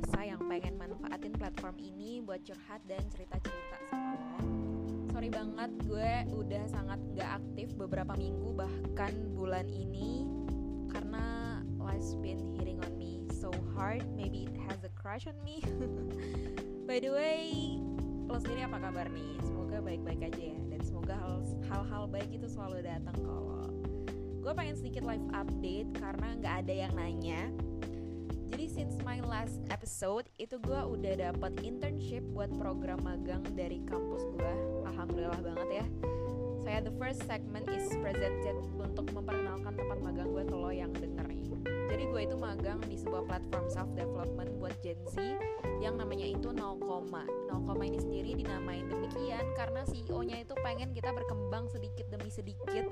biasa yang pengen manfaatin platform ini buat curhat dan cerita-cerita sama lo. Sorry banget gue udah sangat gak aktif beberapa minggu bahkan bulan ini karena life's been hitting on me so hard. Maybe it has a crush on me. By the way, lo sendiri apa kabar nih? Semoga baik-baik aja ya dan semoga hal-hal baik itu selalu datang lo. Gue pengen sedikit live update karena nggak ada yang nanya jadi since my last episode itu gue udah dapat internship buat program magang dari kampus gue. Alhamdulillah banget ya. Saya the first segment is presented untuk memperkenalkan tempat magang gue ke lo yang denger. Jadi gue itu magang di sebuah platform self development buat Gen Z yang namanya itu 0, 0, ini sendiri dinamain demikian karena CEO-nya itu pengen kita berkembang sedikit demi sedikit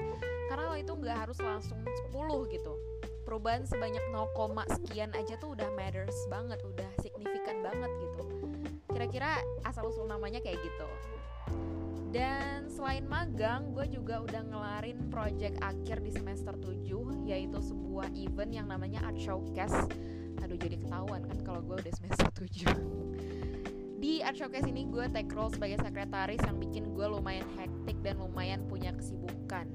karena lo itu nggak harus langsung 10 gitu perubahan sebanyak 0, sekian aja tuh udah matters banget, udah signifikan banget gitu. Kira-kira asal usul namanya kayak gitu. Dan selain magang, gue juga udah ngelarin project akhir di semester 7 yaitu sebuah event yang namanya Art Showcase. Aduh jadi ketahuan kan kalau gue udah semester 7. Di Art Showcase ini gue take role sebagai sekretaris yang bikin gue lumayan hektik dan lumayan punya kesibukan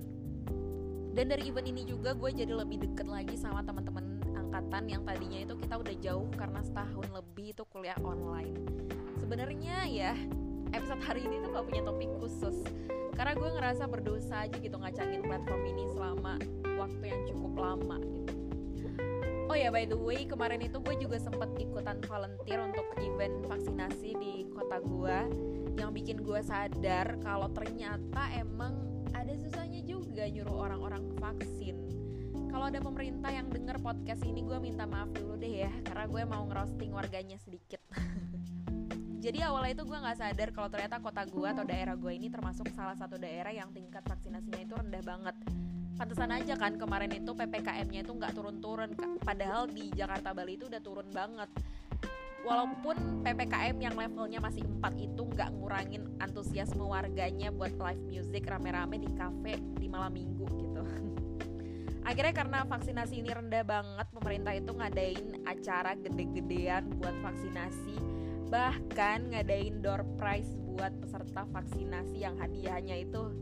dan dari event ini juga gue jadi lebih deket lagi sama teman-teman angkatan yang tadinya itu kita udah jauh karena setahun lebih itu kuliah online sebenarnya ya episode hari ini tuh gak punya topik khusus. Karena gue ngerasa berdosa aja gitu ngacangin platform ini selama waktu yang cukup lama gitu. Oh ya by the way kemarin itu gue juga sempet ikutan volunteer untuk event vaksinasi di kota gue. Yang bikin gue sadar kalau ternyata emang ada susahnya juga nyuruh orang-orang vaksin. Kalau ada pemerintah yang denger podcast ini gue minta maaf dulu deh ya karena gue mau ngerosting warganya sedikit jadi awalnya itu gue nggak sadar kalau ternyata kota gue atau daerah gue ini termasuk salah satu daerah yang tingkat vaksinasinya itu rendah banget. Pantesan aja kan kemarin itu ppkm-nya itu nggak turun-turun padahal di Jakarta Bali itu udah turun banget. Walaupun PPKM yang levelnya masih 4 itu nggak ngurangin antusiasme warganya buat live music rame-rame di cafe di malam minggu gitu. Akhirnya karena vaksinasi ini rendah banget, pemerintah itu ngadain acara gede-gedean buat vaksinasi, bahkan ngadain door prize buat peserta vaksinasi yang hadiahnya itu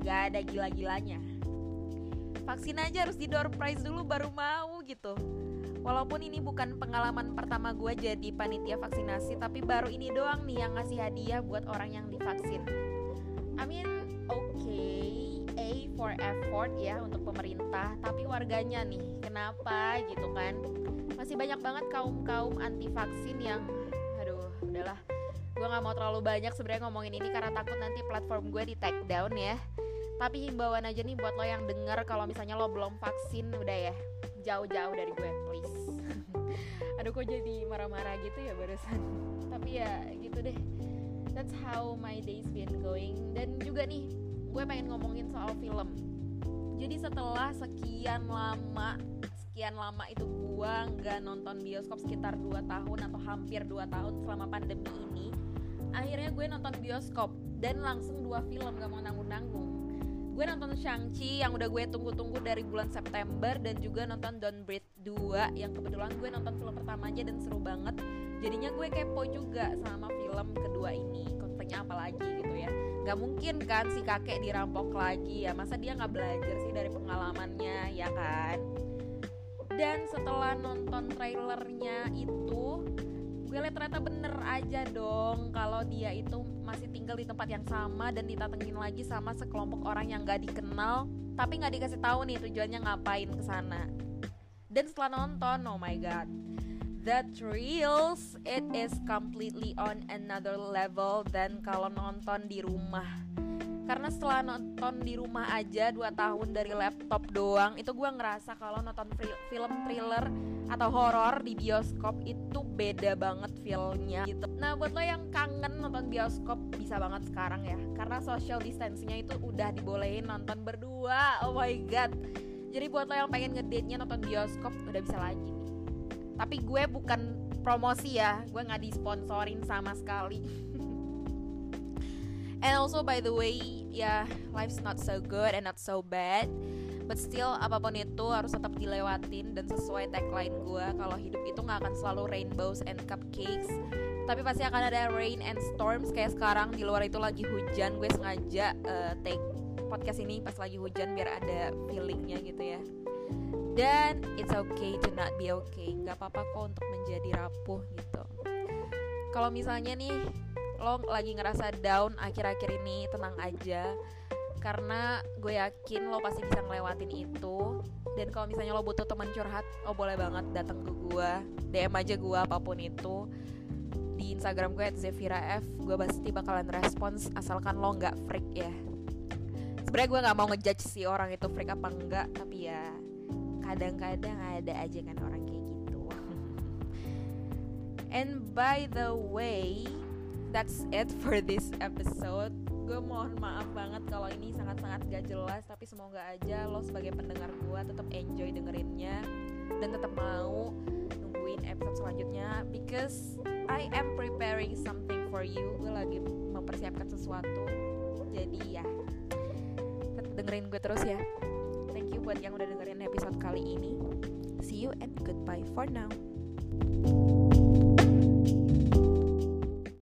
gak ada gila-gilanya. Vaksin aja harus di door prize dulu baru mau gitu Walaupun ini bukan pengalaman pertama gue jadi panitia vaksinasi, tapi baru ini doang nih yang ngasih hadiah buat orang yang divaksin. I mean, oke, okay, A for effort ya untuk pemerintah, tapi warganya nih, kenapa gitu kan? Masih banyak banget kaum-kaum anti vaksin yang, udahlah, gue nggak mau terlalu banyak sebenarnya ngomongin ini karena takut nanti platform gue di take down ya. Tapi himbauan aja nih buat lo yang denger kalau misalnya lo belum vaksin udah ya. Jauh-jauh dari gue please. Aduh kok jadi marah-marah gitu ya barusan. Tapi ya gitu deh. That's how my days been going. Dan juga nih gue pengen ngomongin soal film. Jadi setelah sekian lama sekian lama itu gue nggak nonton bioskop sekitar 2 tahun atau hampir 2 tahun selama pandemi ini akhirnya gue nonton bioskop dan langsung dua film gak mau nanggung-nanggung. Gue nonton Shang-Chi yang udah gue tunggu-tunggu dari bulan September dan juga nonton Don't Breathe 2 yang kebetulan gue nonton film pertama aja dan seru banget. Jadinya gue kepo juga sama film kedua ini konfliknya apa lagi gitu ya. Gak mungkin kan si kakek dirampok lagi ya masa dia nggak belajar sih dari pengalamannya ya kan dan setelah nonton trailernya itu gue lihat ternyata bener aja dong kalau dia itu masih tinggal di tempat yang sama dan ditatengin lagi sama sekelompok orang yang gak dikenal tapi nggak dikasih tahu nih tujuannya ngapain ke sana. Dan setelah nonton oh my god that thrills it is completely on another level dan kalau nonton di rumah karena setelah nonton di rumah aja 2 tahun dari laptop doang itu gue ngerasa kalau nonton film thriller atau horor di bioskop itu beda banget feelnya gitu. Nah buat lo yang kangen nonton bioskop bisa banget sekarang ya. Karena social distancingnya itu udah dibolehin nonton berdua. Oh my god. Jadi buat lo yang pengen ngedate-nya nonton bioskop udah bisa lagi nih. Tapi gue bukan promosi ya. Gue nggak disponsorin sama sekali. And also by the way, yeah, life's not so good and not so bad. but still apa pun itu harus tetap dilewatin dan sesuai tagline gue kalau hidup itu nggak akan selalu rainbows and cupcakes. Tapi pasti akan ada rain and storms kayak sekarang di luar itu lagi hujan gue sengaja uh, take podcast ini pas lagi hujan biar ada feelingnya gitu ya. Dan it's okay to not be okay nggak apa-apa kok untuk menjadi rapuh gitu. Kalau misalnya nih lo lagi ngerasa down akhir-akhir ini tenang aja. Karena gue yakin lo pasti bisa ngelewatin itu. Dan kalau misalnya lo butuh teman curhat lo boleh banget datang ke gue. DM aja gue apa pun itu. Di Instagram gue @zevira_f gue pasti bakalan respons asalkan lo nggak freak ya. Sebenarnya gue nggak mau ngejudge si orang itu freak apa enggak tapi ya kadang-kadang ada aja kan orang kayak gitu. And by the way that's it for this episode. Gue mohon maaf banget kalau ini sangat-sangat gak jelas tapi semoga aja lo sebagai pendengar gue tetap enjoy dengerinnya dan tetap mau nungguin episode selanjutnya because I am preparing something for you. Gue lagi mempersiapkan sesuatu. Jadi ya tetap dengerin gue terus ya. Thank you buat yang udah dengerin episode kali ini. See you and goodbye for now